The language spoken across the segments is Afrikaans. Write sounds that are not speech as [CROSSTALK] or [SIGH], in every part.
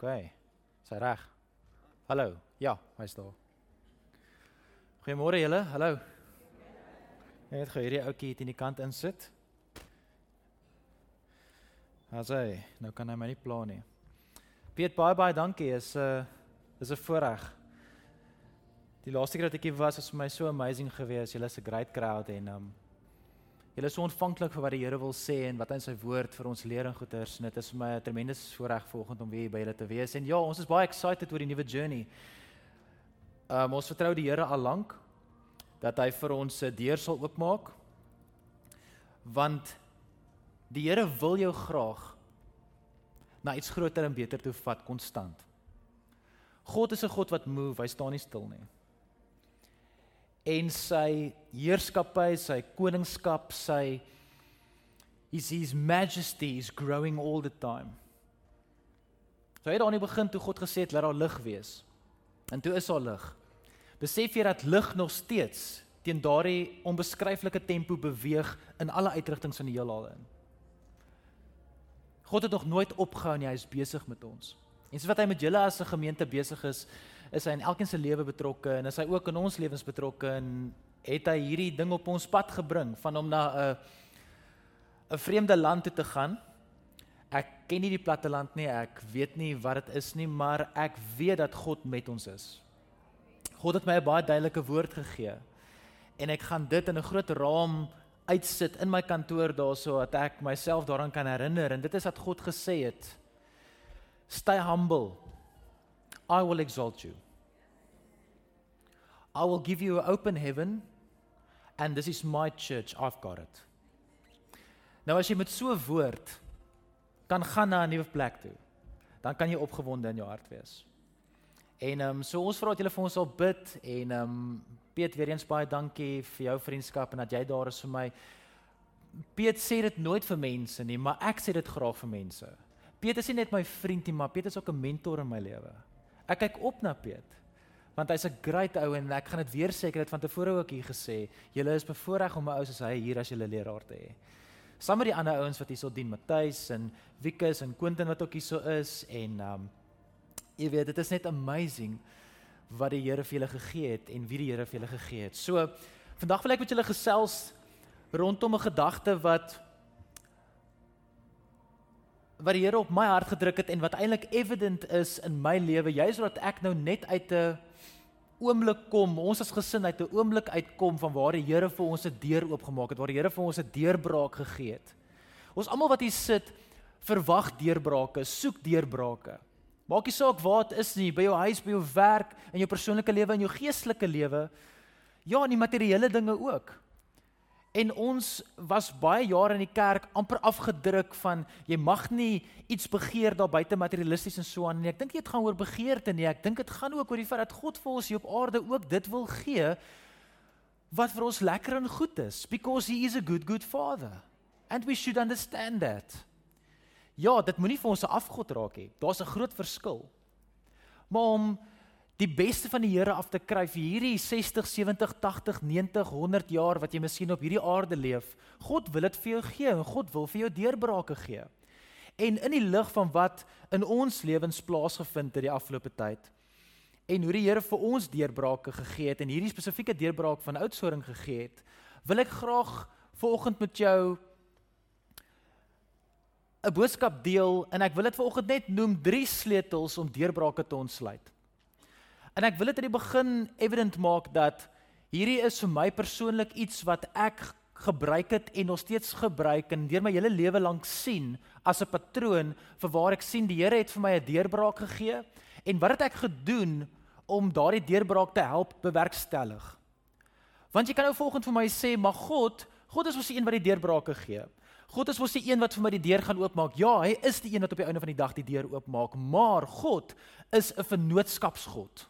OK. Sy reg. Hallo. Ja, hy's daar. Goeiemôre julle. Hallo. Net gou hierdie ouetjie hier in die kant insit. Asai, nou kan hy my nie pla nie. Piet baie baie dankie. Is 'n uh, is 'n voorreg. Die laaste keer dat ek hier was, was vir my so amazing geweest. Julle is 'n great crowd en um julle is so ontvanklik vir wat die Here wil sê en wat hy in sy woord vir ons leer en goeders. En dit is vir my 'n tremendous voorreg vanoggend om weer by julle te wees. En ja, ons is baie excited oor die nuwe journey. Um ons vertrou die Here al lank dat hy vir ons 'n deur sal oopmaak. Want die Here wil jou graag na iets groter en beter toe vat konstant. God is 'n God wat move, hy staan nie stil nie. En sy heerskappy, sy koningskap, sy his his majesty is growing all the time. So hy het aan die begin toe God gesê het laat daar lig wees. En toe is daar lig. Besef jy dat lig nog steeds teen daardie onbeskryflike tempo beweeg in alle uitrigtings van die heelal in. God het nog nooit opgehou nie, hy is besig met ons. En soos wat hy met julle as 'n gemeente besig is, is hy in elkeen se lewe betrokke en is hy ook in ons lewens betrokke en het hy hierdie ding op ons pad gebring van om na 'n 'n vreemde land toe te gaan. Ek ken nie die platteland nie, ek weet nie wat dit is nie, maar ek weet dat God met ons is. God het my 'n baie duidelike woord gegee. En ek gaan dit in 'n groot raam uitsit in my kantoor daarso dat ek myself daaraan kan herinner en dit is wat God gesê het. Stay humble. I will exalt you. I will give you an open heaven and this is my church. I've got it. Nou as jy met so 'n woord kan gaan na 'n nuwe plek toe, dan kan jy opgewonde in jou hart wees. En ehm um, so ons vra dat julle vir ons sal bid en ehm um, Piet weer eens baie dankie vir jou vriendskap en dat jy daar is vir my. Piet sê dit nooit vir mense nie, maar ek sê dit graag vir mense. Piet is nie net my vriend nie, maar Piet is ook 'n mentor in my lewe. Ek kyk op na Piet want hy's 'n great ou en ek gaan dit weer sê ek het dit van tevore ook hier gesê. Julle is bevoorreg om 'n ou soos hy hier as julle leraar te hê. Saam met die ander ouens wat hierso dien, Matthys en Wikus en Quentin wat ook hierso is en um, jy weet dit is net amazing wat die Here vir julle gegee het en wie die Here vir julle gegee het. So vandag wil ek met julle gesels rondom 'n gedagte wat wat die Here op my hart gedruk het en wat eintlik evident is in my lewe, juis omdat ek nou net uit 'n oomblik kom, ons as gesin uit 'n oomblik uitkom van waar die Here vir ons 'n deur oopgemaak het, waar die Here vir ons 'n deurbraak gegee het. Ons almal wat hier sit, verwag deurbrake, soek deurbrake. Maak nie saak waar dit is nie, by jou huis, by jou werk, in jou persoonlike lewe en jou geestelike lewe. Ja, en die materiële dinge ook. En ons was baie jare in die kerk amper afgedruk van jy mag nie iets begeer daar buite materialisties en so aan nie. Ek dink dit gaan oor begeerte nie. Ek dink dit gaan ook oor die feit dat God vir ons hier op aarde ook dit wil gee wat vir ons lekker en goed is because he is a good good father. And we should understand that. Ja, dit moenie vir ons 'n afgod raak hê. Daar's 'n groot verskil. Maar om die beste van die Here af te kry vir hierdie 60, 70, 80, 90, 100 jaar wat jy miskien op hierdie aarde leef, God wil dit vir jou gee en God wil vir jou deurbrake gee. En in die lig van wat in ons lewens plaasgevind het die afgelope tyd en hoe die Here vir ons deurbrake gegee het en hierdie spesifieke deurbraak van oudsoring gegee het, wil ek graag vanoggend met jou 'n boodskap deel en ek wil dit vanoggend net noem drie sleutels om deurbrake te ontsluit. En ek wil dit aan die begin evident maak dat hierdie is vir my persoonlik iets wat ek gebruik het en nog steeds gebruik en deur my hele lewe lank sien as 'n patroon vir waar ek sien die Here het vir my 'n deurbraak gegee en wat het ek gedoen om daardie deurbraak te help bewerkstellig. Want jy kan nou volgens vir my sê, maar God, God is mos die een wat die deurbrake gee. God is mos die een wat vir my die deur gaan oopmaak. Ja, hy is die een wat op die einde van die dag die deur oopmaak, maar God is 'n vennootskapsgod.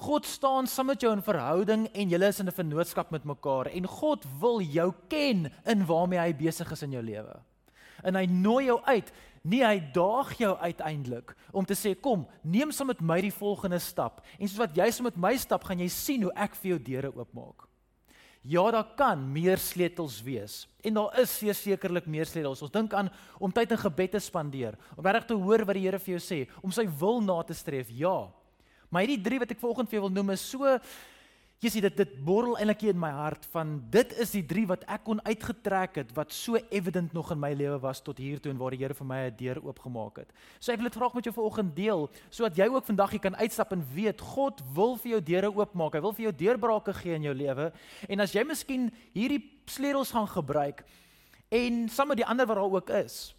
God staan saam met jou in verhouding en julle is in 'n vennootskap met mekaar en God wil jou ken in waarmee hy besig is in jou lewe. En hy nooi jou uit, nie hy daag jou uiteindelik om te sê kom, neem saam met my die volgende stap en soos wat jy saam met my stap, gaan jy sien hoe ek vir jou deure oopmaak. Ja, daar kan meer sleutels wees. En daar is sekerlik meer sleutels. Ons dink aan om tyd in gebed te spandeer, om reg te hoor wat die Here vir jou sê, om sy wil na te streef. Ja. Maar hierdie drie wat ek vanoggend vir jou wil noem is so sien dit dit borrel eintlik in my hart van dit is die drie wat ek kon uitgetrek het wat so evident nog in my lewe was tot hier toe en waar die Here vir my 'n deur oopgemaak het. So ek wil dit graag met jou vanoggend deel sodat jy ook vandag jy kan uitstap en weet God wil vir jou deure oopmaak. Hy wil vir jou deurbrake gee in jou lewe. En as jy miskien hierdie sleutels gaan gebruik en sommer die ander wat daar ook is,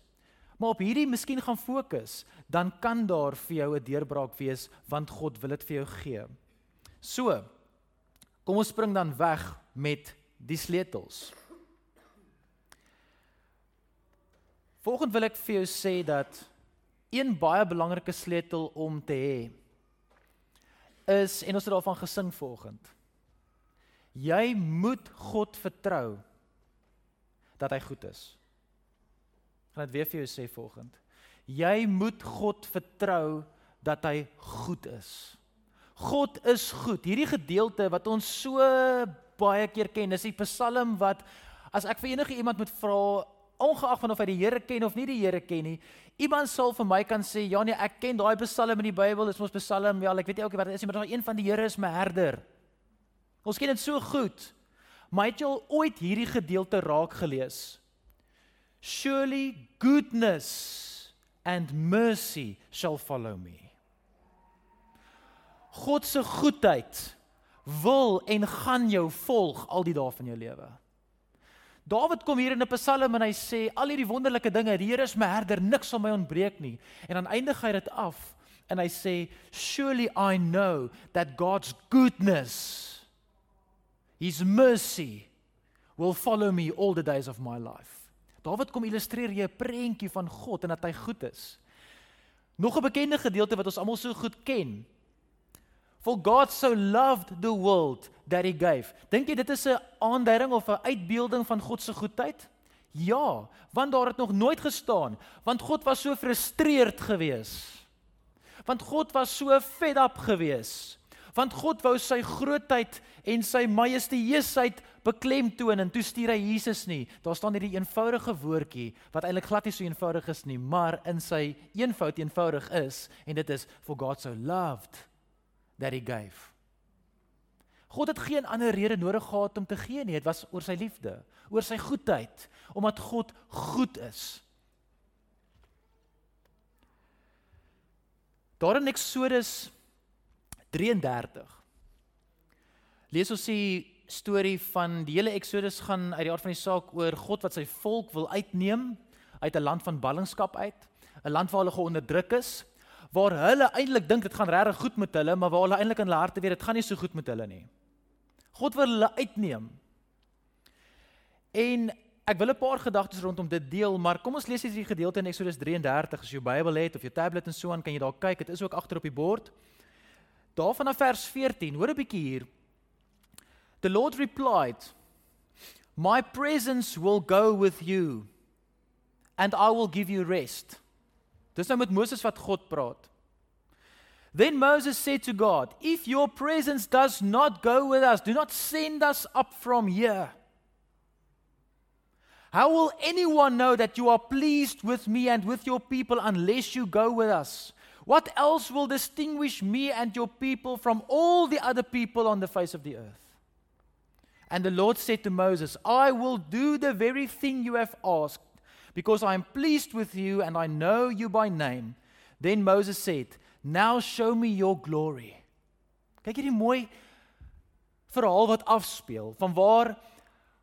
maar op hierdie miskien gaan fokus, dan kan daar vir jou 'n deurbraak wees want God wil dit vir jou gee. So, Kom ons spring dan weg met die sleutels. Volgens wil ek vir jou sê dat een baie belangrike sleutel om te hê is en ons het daarvan gesing vanoggend. Jy moet God vertrou dat hy goed is. Gaan dit weer vir jou sê vanoggend. Jy moet God vertrou dat hy goed is. God is goed. Hierdie gedeelte wat ons so baie keer ken, is die Psalm wat as ek vir enige iemand moet vra, ongeag van of hy die Here ken of nie die Here ken nie, iemand sal vir my kan sê, ja nee, ek ken daai Psalm in die Bybel, dis mos Psalm, ja, ek weet nie ook wat dit is nie, maar daar een van die Here is my herder. Ons ken dit so goed. Maar het jy al ooit hierdie gedeelte raak gelees? Surely goodness and mercy shall follow me. God se goedheid wil en gaan jou volg al die dae van jou lewe. Dawid kom hier in 'n Psalm en hy sê al hierdie wonderlike dinge, die Here is my herder, niks sal my ontbreek nie. En dan eindig hy dit af en hy sê surely I know that God's goodness his mercy will follow me all the days of my life. Dawid kom illustreer jy 'n prentjie van God en dat hy goed is. Nog 'n bekende gedeelte wat ons almal so goed ken, For God so loved the world that he gave. Dink jy dit is 'n aanduiding of 'n uitbeelding van God se goedheid? Ja, want daar het nog nooit gestaan, want God was so frustreerd gewees. Want God was so fed up gewees. Want God wou sy grootheid en sy majesteiteit beklemtoon en toe stuur hy Jesus nie. Daar staan hierdie eenvoudige woordjie wat eintlik glad nie so eenvoudig is nie, maar in sy eenvoud eenvoudig is en dit is for God so loved that he gave. God het geen ander rede nodig gehad om te gee nie. Dit was oor sy liefde, oor sy goedheid, omdat God goed is. Daar in Eksodus 33 lees ons die storie van die hele Eksodus gaan uit die aard van die saak oor God wat sy volk wil uitneem uit 'n land van ballingskap uit, 'n land waar hulle geonderdruk is, waar hulle eintlik dink dit gaan regtig goed met hulle, maar waar hulle eintlik in hulle harte weet dit gaan nie so goed met hulle nie. God wil hulle uitneem. En ek wil 'n paar gedagtes rondom dit deel, maar kom ons lees hierdie gedeelte in Eksodus 33 as jy jou Bybel het of jou tablet en so aan, kan jy daar kyk. Dit is ook agter op die bord. Daarvan af vers 14. Hoor 'n bietjie hier. The Lord replied, "My presence will go with you and I will give you rest." Dis nou met Moses wat God praat. Then Moses said to God, If your presence does not go with us, do not send us up from here. How will anyone know that you are pleased with me and with your people unless you go with us? What else will distinguish me and your people from all the other people on the face of the earth? And the Lord said to Moses, I will do the very thing you have asked because I am pleased with you and I know you by name. Then Moses said, Now show me your glory. Kyk hierdie mooi verhaal wat afspeel van waar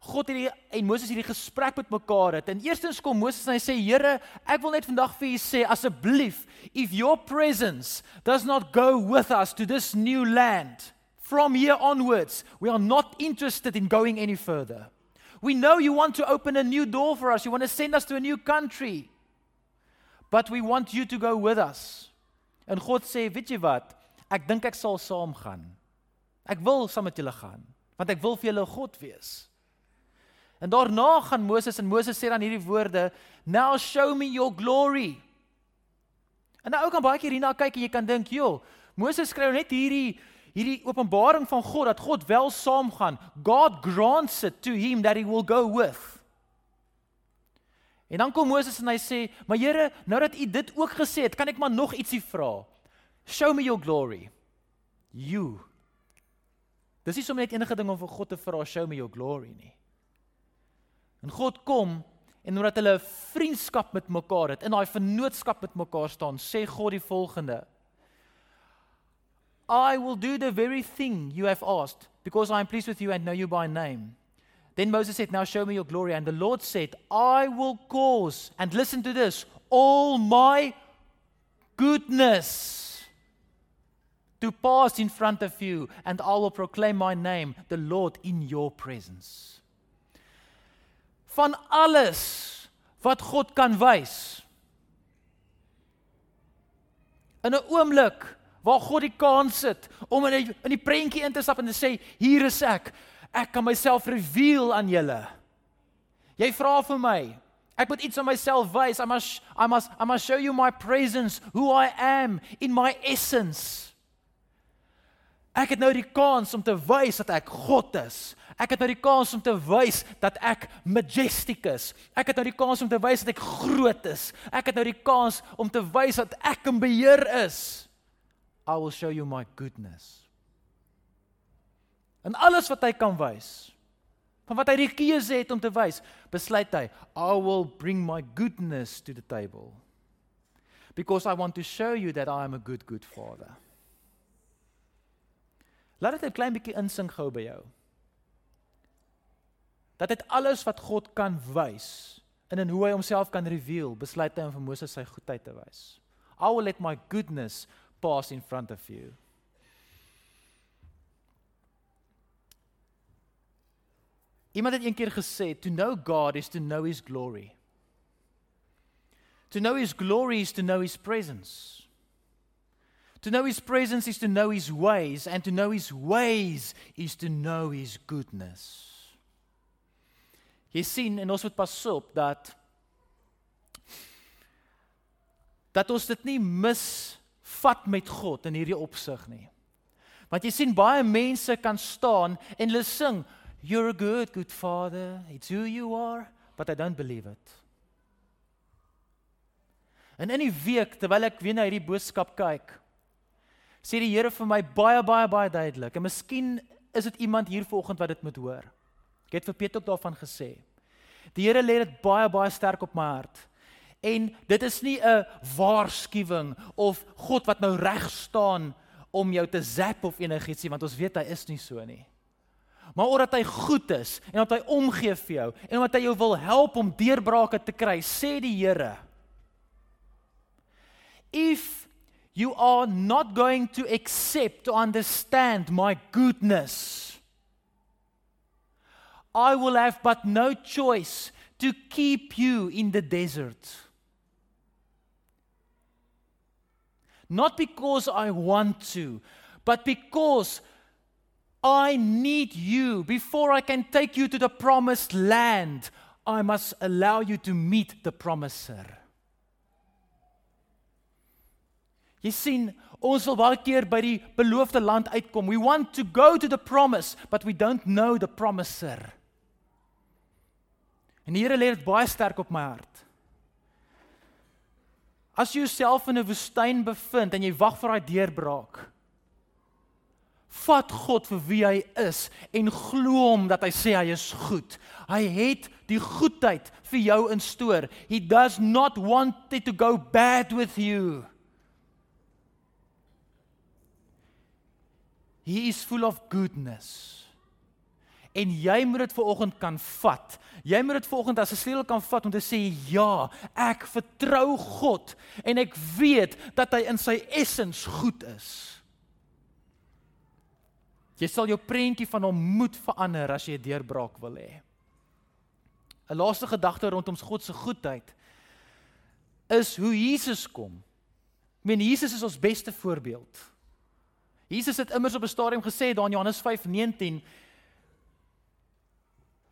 God hierdie en Moses hierdie gesprek met mekaar het. En eerstens kom Moses en hy sê: "Here, ek wil net vandag vir u sê asseblief, if your presence does not go with us to this new land, from here onwards, we are not interested in going any further." We know you want to open a new door for us. You want to send us to a new country. But we want you to go with us. En God sê, weet jy wat? Ek dink ek sal saam gaan. Ek wil saam met julle gaan, want ek wil vir julle God wees. En daarna gaan Moses en Moses sê dan hierdie woorde, "Now show me your glory." En nou kan baie keer hierna kyk en jy kan dink, "Joh, Moses skryf net hierdie hierdie openbaring van God dat God wel saamgaan. God grants it to him that he will go with. En dan kom Moses en hy sê, "Maar Here, nou dat U dit ook gesê het, kan ek maar nog ietsie vra. Show me your glory." You. Dis nie sommer net enige ding om vir God te vra, "Show me your glory" nie. En God kom en omdat hulle 'n vriendskap met mekaar het, in daai vennootskap met mekaar staan, sê God die volgende: I will do the very thing you have asked because I am pleased with you and know you by name. Then Moses said, Now show me your glory. And the Lord said, I will cause, and listen to this, all my goodness to pass in front of you, and I will proclaim my name, the Lord, in your presence. Van alles wat God kan wys. In 'n oomblik waar God die kans het om in die, in die prentjie in te stap en te sê hier is ek. Ek kan myself reveal aan julle. Jy vra vir my. Ek moet iets van myself wys. I must I must I must show you my presence, who I am in my essence. Ek het nou die kans om te wys dat ek God is. Ek het nou die kans om te wys dat ek majestic is. Ek het nou die kans om te wys dat ek groot is. Ek het nou die kans om te wys dat ek in beheer is. I will show you my goodness. En alles wat hy kan wys, van wat hy die keuse het om te wys, besluit hy, I will bring my goodness to the table. Because I want to show you that I am a good good father. Laat dit 'n klein bietjie insink gou by jou. Dat dit alles wat God kan wys en in hoe hy homself kan reveal, besluit hy om vir Moses sy goedheid te wys. I will let my goodness pass in front of you. Iemand het eendag gesê, to know God is to know his glory. To know his glory is to know his presence. To know his presence is to know his ways and to know his ways is to know his goodness. Jy sien en ons moet pas op dat dat ons dit nie mis vat met God in hierdie opsig nie. Want jy sien baie mense kan staan en hulle sing you're a good good father it's who you are but I don't believe it. En in die week terwyl ek weer na hierdie boodskap kyk sê die Here vir my baie baie baie duidelik en miskien is dit iemand hier vanoggend wat dit moet hoor. Ek het vir Piet ook daarvan gesê. Die Here lê dit baie baie sterk op my hart. En dit is nie 'n waarskuwing of God wat nou reg staan om jou te zap of enigiets nie, want ons weet hy is nie so nie. Maar omdat hy goed is en omdat hy omgee vir jou en omdat hy jou wil help om deurbrake te kry, sê die Here. If you are not going to accept to understand my goodness, I will have but no choice to keep you in the desert. Not because I want to, but because I need you. Before I can take you to the promised land, I must allow you to meet the promiser. Jy sien, ons wil baie keer by die beloofde land uitkom. We want to go to the promise, but we don't know the promiser. En die Here lê dit baie sterk op my hart. As jy jouself in 'n woestyn bevind en jy wag vir daai deurbraak, vat God vir wie hy is en glo hom dat hy sê hy is goed. Hy het die goedheid vir jou instoor. He does not want it to go bad with you. He is full of goodness en jy moet dit vanoggend kan vat. Jy moet dit vanoggend as 'n sleutel kan vat om te sê ja, ek vertrou God en ek weet dat hy in sy essens goed is. Jy sal jou prentjie van hom moet verander as jy 'n deurbraak wil hê. 'n Laaste gedagte rondom God se goedheid is hoe Jesus kom. Ek meen Jesus is ons beste voorbeeld. Jesus het immers op 'n stadium gesê daar in Johannes 5:19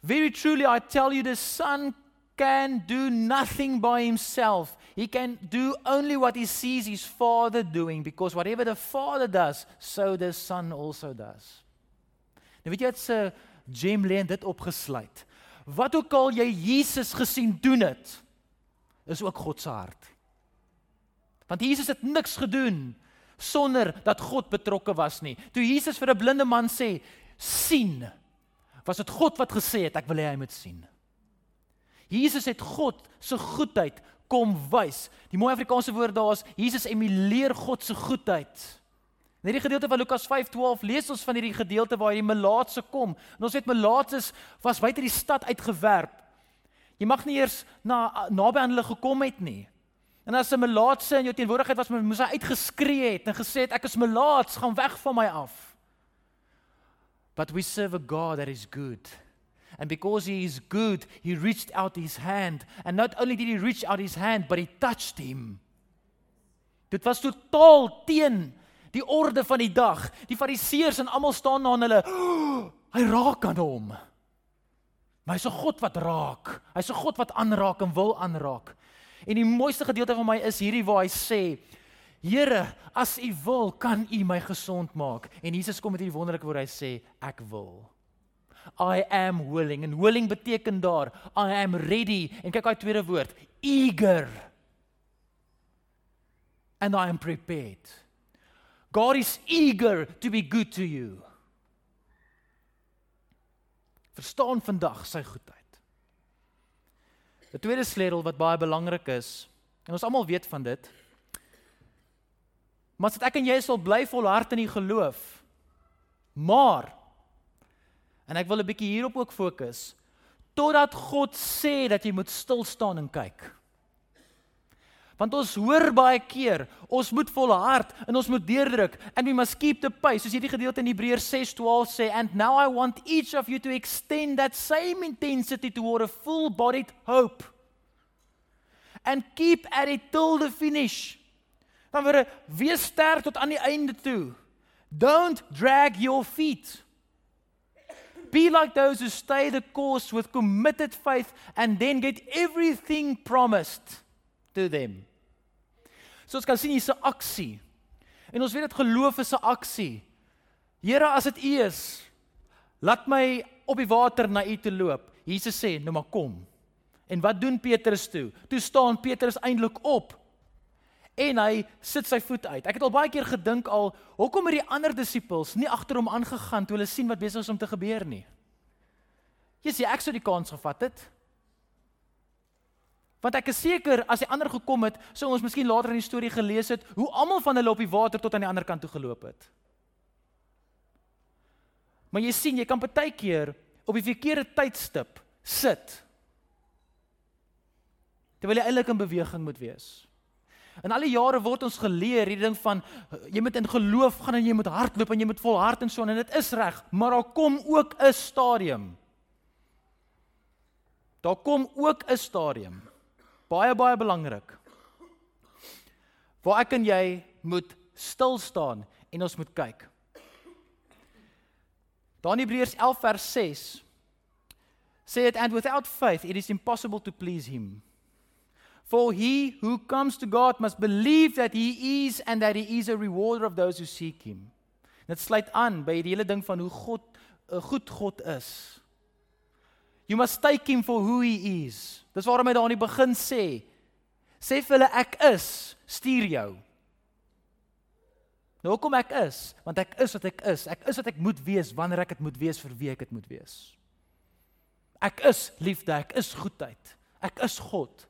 Very truly, I tell you, the Son can do nothing by himself. He can do only what he sees his father doing because whatever the father does, so the son also does. Nou weet jy dit se gem lê in dit opgesluit. Wat ook al jy Jesus gesien doen het, is ook God se hart. Want Jesus het niks gedoen sonder dat God betrokke was nie. Toe Jesus vir 'n blinde man sê, "sien," was dit God wat gesê het, "ek wil hê hy moet sien." Jesus het God se goedheid kom wys. Die mooi Afrikaanse woord daar is Jesus emuleer God se goedheid. In hierdie gedeelte van Lukas 5:12 lees ons van hierdie gedeelte waar hierdie melaatse kom. En ons weet melaatses was buite die stad uitgewerp. Jy mag nie eers na naby aan hulle gekom het nie. En as 'n melaatse in jou teenwoordigheid was, moes hy uitgeskree het en gesê het ek is melaats, gaan weg van my af. But we serve a God that is good. And because he is good, he reached out his hand and not only did he reach out his hand, but he touched him. Dit was totaal teen die orde van die dag. Die fariseërs en almal staan na hulle. Oh, hy raak aan hom. Maar hy's 'n God wat raak. Hy's 'n God wat aanraak en wil aanraak. En die mooiste gedeelte van my is hierdie waar hy sê: Here, as U wil, kan U my gesond maak. En Jesus kom met hierdie wonderlike woord hy sê: Ek wil. I am willing. En willing beteken daar I am ready. En kyk daai tweede woord, eager. And I am prepared. God is eager to be good to you. Verstaan vandag sy goedheid. 'n Tweede sleutel wat baie belangrik is, en ons almal weet van dit. Maar as ek en jy sal bly volhard in die geloof. Maar en ek wil 'n bietjie hierop ook fokus totdat God sê dat jy moet stil staan en kyk. Want ons hoor baie keer, ons moet volhard en ons moet deurdruk and we must keep the pace. Soos hierdie gedeelte in Hebreërs 6:12 sê, and now I want each of you to extend that same intensity toward a full-bodied hope. And keep at it till the finish. Dan word wees sterk tot aan die einde toe. Don't drag your feet. Be like those who stay the course with committed faith and then get everything promised to them. So ons kan sien hier's 'n aksie. En ons weet dit geloof is 'n aksie. Here, as dit U is, laat my op die water na U toe loop. Jesus sê, "Nou maar kom." En wat doen Petrus toe? Toe staan Petrus eintlik op. En hy sit sy voet uit. Ek het al baie keer gedink al, hoekom het die ander disippels nie agter hom aangegaan toe hulle sien wat besig is om te gebeur nie? Sê ek sou die kans gevat het. Want ek is seker as die ander gekom het, sou ons miskien later in die storie gelees het hoe almal van hulle op die water tot aan die ander kant toe geloop het. Maar jy sien, jy kan baie keer op die verkeerde tydstip sit. Terwyl jy eintlik in beweging moet wees. En al die jare word ons geleer hierdie ding van jy moet in geloof gaan en jy moet hardloop en jy moet volhard en so en dit is reg, maar daar kom ook 'n stadium. Daar kom ook 'n stadium baie baie belangrik. Waar ek en jy moet stil staan en ons moet kyk. Dan Hebreërs 11 vers 6 sê it and without faith it is impossible to please him. For he who comes to God must believe that he is and that he is a rewarder of those who seek him. Dit sluit aan by die hele ding van hoe God 'n goed God is. You must take him for who he is. Dis waarom hy daar aan die begin sê: Sê vir hulle ek is, stuur jou. Nou hoekom ek is? Want ek is wat ek is. Ek is wat ek moet wees wanneer ek dit moet wees vir wie ek dit moet wees. Ek is liefde, ek is goedheid. Ek is God.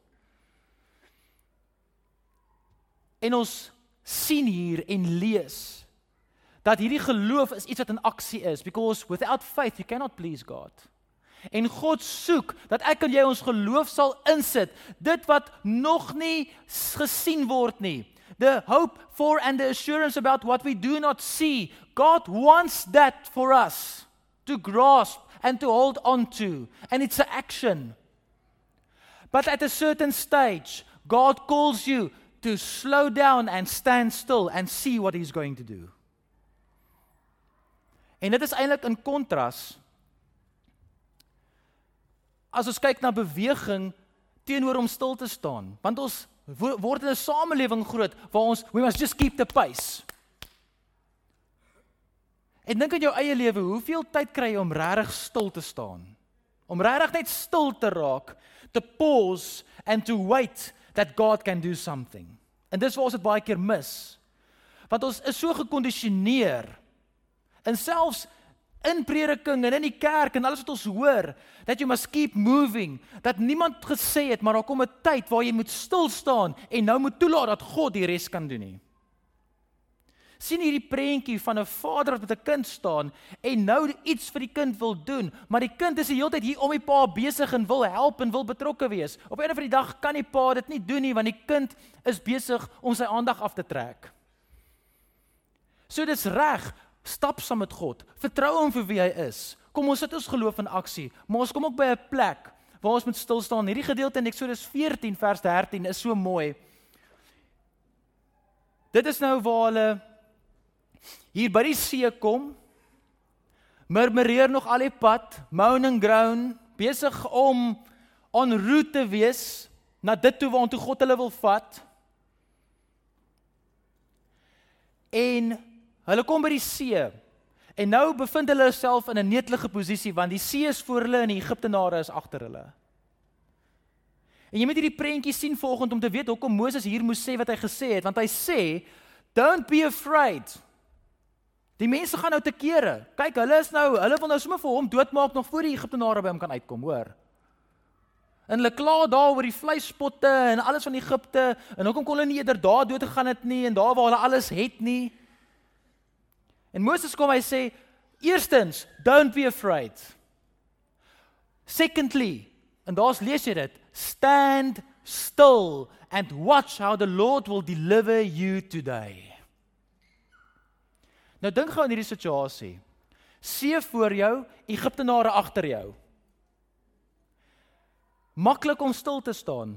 En ons sien hier en lees dat hierdie geloof is iets wat in aksie is because without faith you cannot please God. En God soek dat ek en jy ons geloof sal insit, dit wat nog nie gesien word nie. The hope for and the assurance about what we do not see. God wants that for us to grasp and to hold on to. And it's an action. But at a certain stage, God calls you to slow down and stand still and see what he's going to do. En dit is eintlik in kontras as ons kyk na beweging teenoor om stil te staan, want ons word in 'n samelewing groot waar ons we must just keep the pace. En dink aan jou eie lewe, hoeveel tyd kry jy om regtig stil te staan? Om regtig net stil te raak, to pause and to wait that God can do something. En dis waar ons dit baie keer mis. Want ons is so gekondisioneer en selfs in prediking en in die kerk en alles wat ons hoor that you must keep moving dat niemand gesê het maar daar kom 'n tyd waar jy moet stil staan en nou moet toelaat dat God die res kan doen nie sien hierdie prentjie van 'n vader wat met 'n kind staan en nou iets vir die kind wil doen, maar die kind is die hele tyd hier om die pa besig en wil help en wil betrokke wees. Op 'n of ander dag kan die pa dit nie doen nie want die kind is besig om sy aandag af te trek. So dit's reg, stap saam met God. Vertrou hom vir wie hy is. Kom ons sit ons geloof in aksie, maar ons kom ook by 'n plek waar ons moet stil staan. Hierdie gedeelte in Eksodus 14 vers 13 is so mooi. Dit is nou waar hulle hier by die see kom, murmureer nog al die pad, moan and groan, besig om on route te wees na dit toe waartoe God hulle wil vat. En hulle kom by die see. En nou bevind hulle self in 'n netelige posisie want die see is voor hulle en die Egiptenare is agter hulle. En jy moet hierdie prentjie sien volgens om te weet hoekom Moses hier moes sê wat hy gesê het want hy sê don't be afraid Die mense gaan nou te kere. Kyk, hulle is nou, hulle wil nou sommer vir hom doodmaak nog voor die Egiptenare by hom kan uitkom, hoor. En hulle kla daar oor die vleispotte en alles van Egipte en hoekom kon hulle nie eerder daar dood gegaan het nie en daar waar hulle alles het nie. En Moses kom hy sê, eerstens, don't be afraid. Secondly, en daar's lees jy dit, stand still and watch how the Lord will deliver you today. Nou dink gou aan hierdie situasie. See voor jou, Egiptenare agter jou. Maklik om stil te staan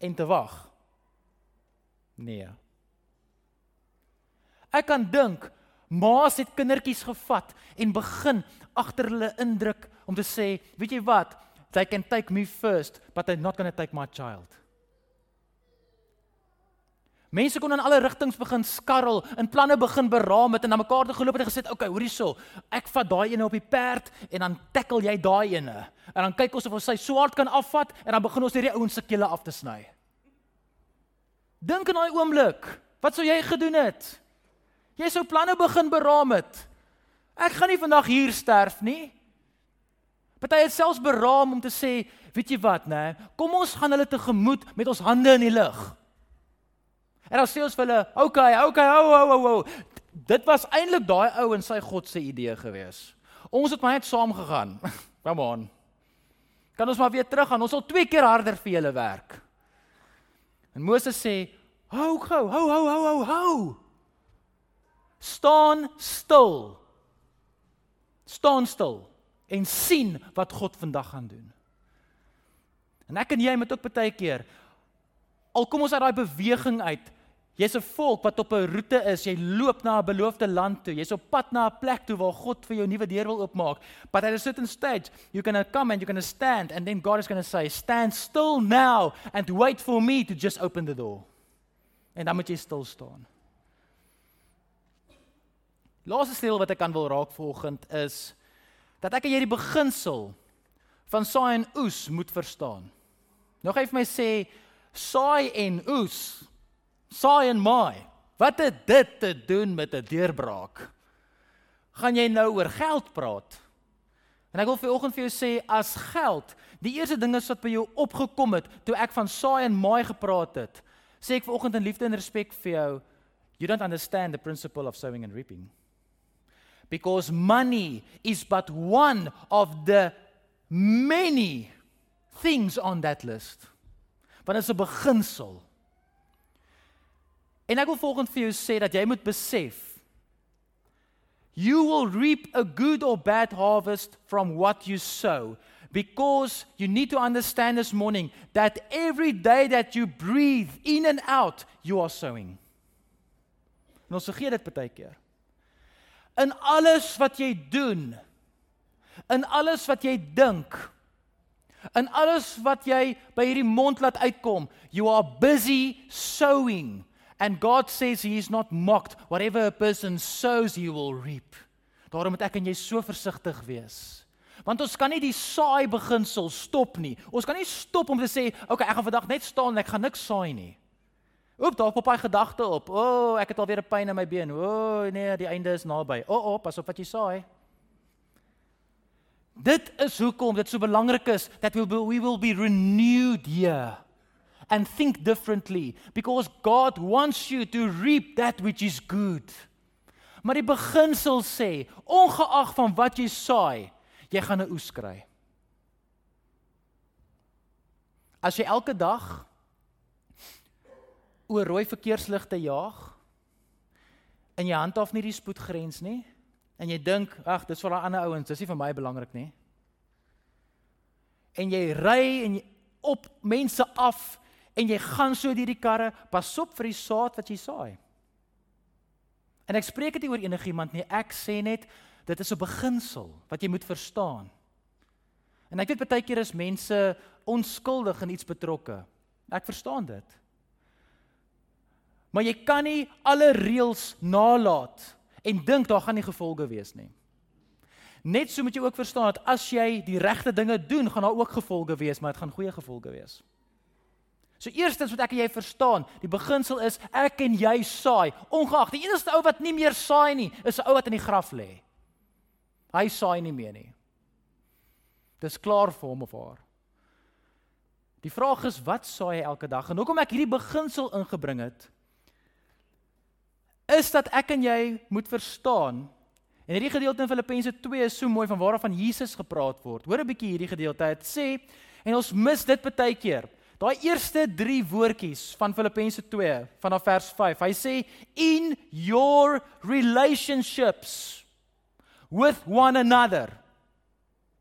en te wag. Nee. Ek kan dink ma's het kindertjies gevat en begin agter hulle indruk om te sê, weet jy wat? They can take me first, but they're not going to take my child. Mense kon in alle rigtings begin skarrel, in planne begin beraam het en na mekaar toe geloop het en gesê, "Oké, okay, hoor hierso. Ek vat daai ene op die perd en dan tackle jy daai ene." En dan kyk ons of ons sy swaard kan afvat en dan begin ons hierdie ouens se kele af te sny. Dink in daai oomblik, wat sou jy gedoen het? Jy sou planne begin beraam het. Ek gaan nie vandag hier sterf nie. Party het selfs beraam om te sê, weet jy wat, nê? Kom ons gaan hulle tegemoet met ons hande in die lug. En dan sê ons vir hulle, "Oké, oké, ou ou ou ou." Dit was eintlik daai ou en sy God se idee gewees. Ons het maar net saam gegaan. [LAUGHS] Come on. Kan ons maar weer terug gaan. Ons sal twee keer harder vir julle werk. En Moses sê, "Hou gou, hou hou hou hou hou. Staan stil. Staan stil en sien wat God vandag gaan doen." En ek en jy moet ook baie keer al kom ons uit daai beweging uit Jy's 'n volk wat op 'n roete is. Jy loop na 'n beloofde land toe. Jy's op pad na 'n plek toe waar God vir jou 'n nuwe deur wil oopmaak. But at a certain stage, you're going to come and you're going to stand and then God is going to say, "Stand still now and wait for me to just open the door." En dan moet jy stil staan. Laaste stel wat ek kan wil raak volgend is dat ek hierdie beginsel van saai en oes moet verstaan. Nou gaan jy vir my sê saai en oes saai en maai. Wat het dit te doen met 'n deurbraak? Gaan jy nou oor geld praat? En ek wil vir oggend vir jou sê as geld, die eerste ding wat by jou opgekom het toe ek van saai en maai gepraat het, sê ek vir oggend in liefde en respek vir jou, you don't understand the principle of sowing and reaping. Because money is but one of the many things on that list. Want dit is 'n beginsel. En ek wil volgens vir jou sê dat jy moet besef you will reap a good or bad harvest from what you sow because you need to understand this morning that every day that you breathe in and out you are sowing. En ons vergeet dit baie keer. In alles wat jy doen, in alles wat jy dink, In alles wat jy by hierdie mond laat uitkom, you are busy sowing. And God says he is not mocked. Whatever a person sows, he will reap. Daarom moet ek en jy so versigtig wees. Want ons kan nie die saai beginsel stop nie. Ons kan nie stop om te sê, "Oké, okay, ek gaan vandag net staan en ek gaan niks saai nie." Oop, daar pop hy gedagte op. O, oh, ek het alweer 'n pyn in my been. O, oh, nee, die einde is naby. O, oh, oh, pas op wat jy saai. Dit is hoekom dit so belangrik is that we will, we will be renewed here and think differently because God wants you to reap that which is good. Maar die beginsel sê, ongeag van wat jy saai, jy gaan 'n oes kry. As jy elke dag oor rooi verkeersligte jaag en jy handhaaf nie die spoedgrens nie en jy dink ag dis vir daai ander ouens dis nie vir my belangrik nie en jy ry en jy op mense af en jy gaan so deur die karre pas op vir die saad wat jy saai en ek spreek dit nie oor enigiemand nie ek sê net Dit is 'n beginsel wat jy moet verstaan. En ek weet baie keer is mense onskuldig in iets betrokke. Ek verstaan dit. Maar jy kan nie alle reëls nalat en dink daar gaan nie gevolge wees nie. Net so moet jy ook verstaan dat as jy die regte dinge doen, gaan daar ook gevolge wees, maar dit gaan goeie gevolge wees. So eerstens moet ek en jy verstaan, die beginsel is ek en jy saai, ongeag die enigste ou wat nie meer saai nie, is 'n ou wat in die graf lê. Hy saai nie meer nie. Dis klaar vir hom of haar. Die vraag is wat saai hy elke dag? En hoekom ek hierdie beginsel ingebring het is dat ek en jy moet verstaan en hierdie gedeelte in Filippense 2 is so mooi van waarvan Jesus gepraat word. Hoor 'n bietjie hierdie gedeelte. Dit sê en ons mis dit baie keer. Daai eerste 3 woordjies van Filippense 2 vanaf vers 5. Hy sê in your relationships with one another.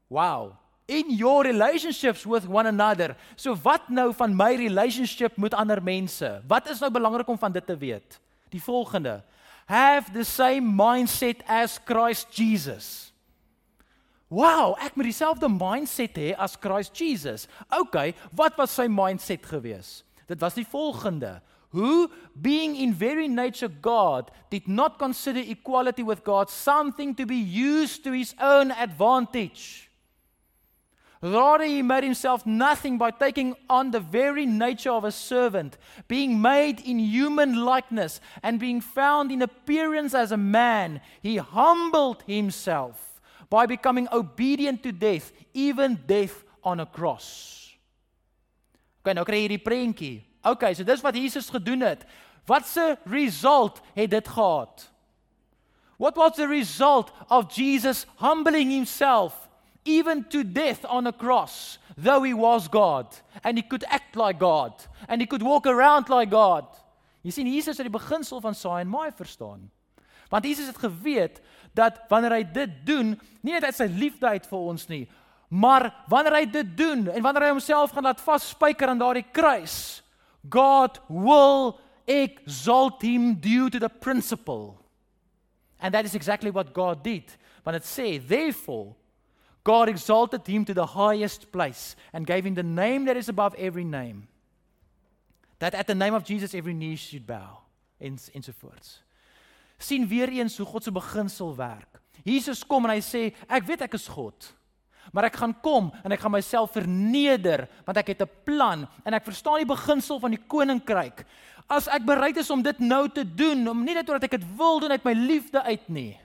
Wow. In your relationships with one another. So wat nou van my relationship met ander mense? Wat is nou belangrik om van dit te weet? Die volgende. Have the same mindset as Christ Jesus. Wow, ek moet dieselfde mindset hê as Christ Jesus. Okay, wat was sy mindset gewees? Dit was die volgende who, being in very nature God, did not consider equality with God something to be used to his own advantage. Rather, he made himself nothing by taking on the very nature of a servant, being made in human likeness, and being found in appearance as a man. He humbled himself by becoming obedient to death, even death on a cross. Okay, nou kry jy hierdie prentjie. Okay, so dis wat Jesus gedoen het. Wat se result het dit gehad? What was the result of Jesus humbling himself even to death on a cross, though he was God and he could act like God and he could walk around like God? Jy sien Jesus het die beginsel van saai en maai verstaan. Want Jesus het geweet dat wanneer hy dit doen, nie net uit sy liefde uit vir ons nie, maar wanneer hy dit doen en wanneer hy homself gaan laat vasspyker aan daardie kruis, God will exalt him due to the principle. And that is exactly what God did. But it says, therefore, God exalted him to the highest place and gave him the name that is above every name. That at the name of Jesus every knee should bow. En ensovoorts. sien weer eens hoe God se beginsel werk. Jesus kom en hy sê, ek weet ek is God. Maar ek gaan kom en ek gaan myself verneder want ek het 'n plan en ek verstaan die beginsel van die koninkryk. As ek bereid is om dit nou te doen, om nie net omdat ek dit wil doen uit my liefde uit nie.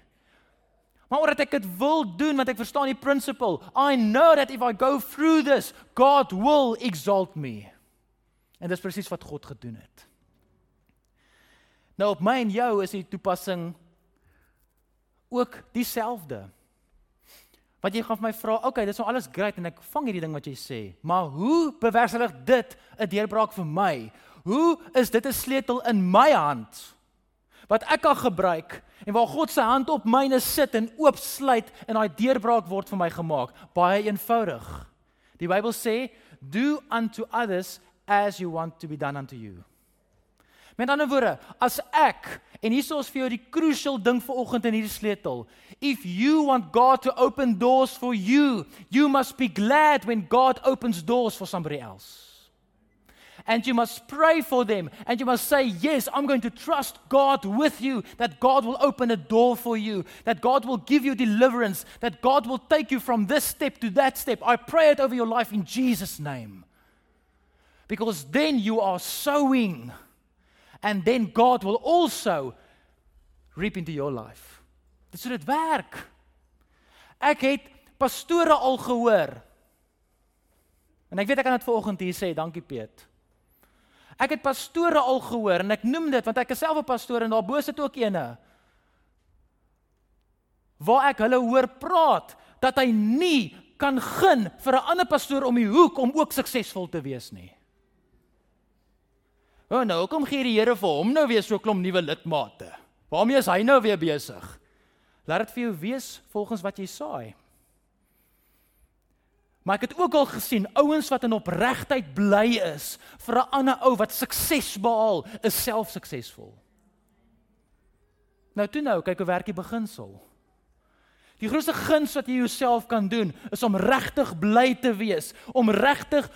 Maar omdat ek dit wil doen want ek verstaan die principle. I know that if I go through this, God will exalt me. En dis presies wat God gedoen het. Nou op my en jou is die toepassing ook dieselfde. Wat jy gaan vir my vra, okay, dit is nou alles great en ek vang hierdie ding wat jy sê, maar hoe bewerkstellig dit 'n deurbraak vir my? Hoe is dit 'n sleutel in my hand wat ek kan gebruik en waar God se hand op myne sit en oopsluit en daai deurbraak word vir my gemaak? Baie eenvoudig. Die Bybel sê, "Do unto others as you want to be done unto you." Met ander woorde, as ek en hier is vir jou die crucial ding vanoggend in hierdie sleutel. If you want God to open doors for you, you must be glad when God opens doors for somebody else. And you must pray for them and you must say, Yes, I'm going to trust God with you, that God will open a door for you, that God will give you deliverance, that God will take you from this step to that step. I pray it over your life in Jesus' name. Because then you are sowing and then God will also reap into your life. Dis hoe dit werk. Ek het pastore al gehoor. En ek weet ek kan dit vanoggend hier sê, dankie Piet. Ek het pastore al gehoor en ek noem dit want ek is self 'n pastoor en daarbo sit ook eene. Waar ek hulle hoor praat dat hy nie kan gun vir 'n ander pastoor om die hoek om ook suksesvol te wees nie. O oh, nou, kom gee die Here vir hom nou weer so 'n klomp nuwe lidmate. Waarmee is hy nou weer besig? Laat dit vir jou wees volgens wat jy saai. Maar ek het ook al gesien ouens wat in opregtheid bly is vir 'n ander ou wat sukses behaal, is self suksesvol. Nou toe nou, kyk hoe werk die beginsel. Die grootste guns wat jy jouself kan doen, is om regtig bly te wees, om regtig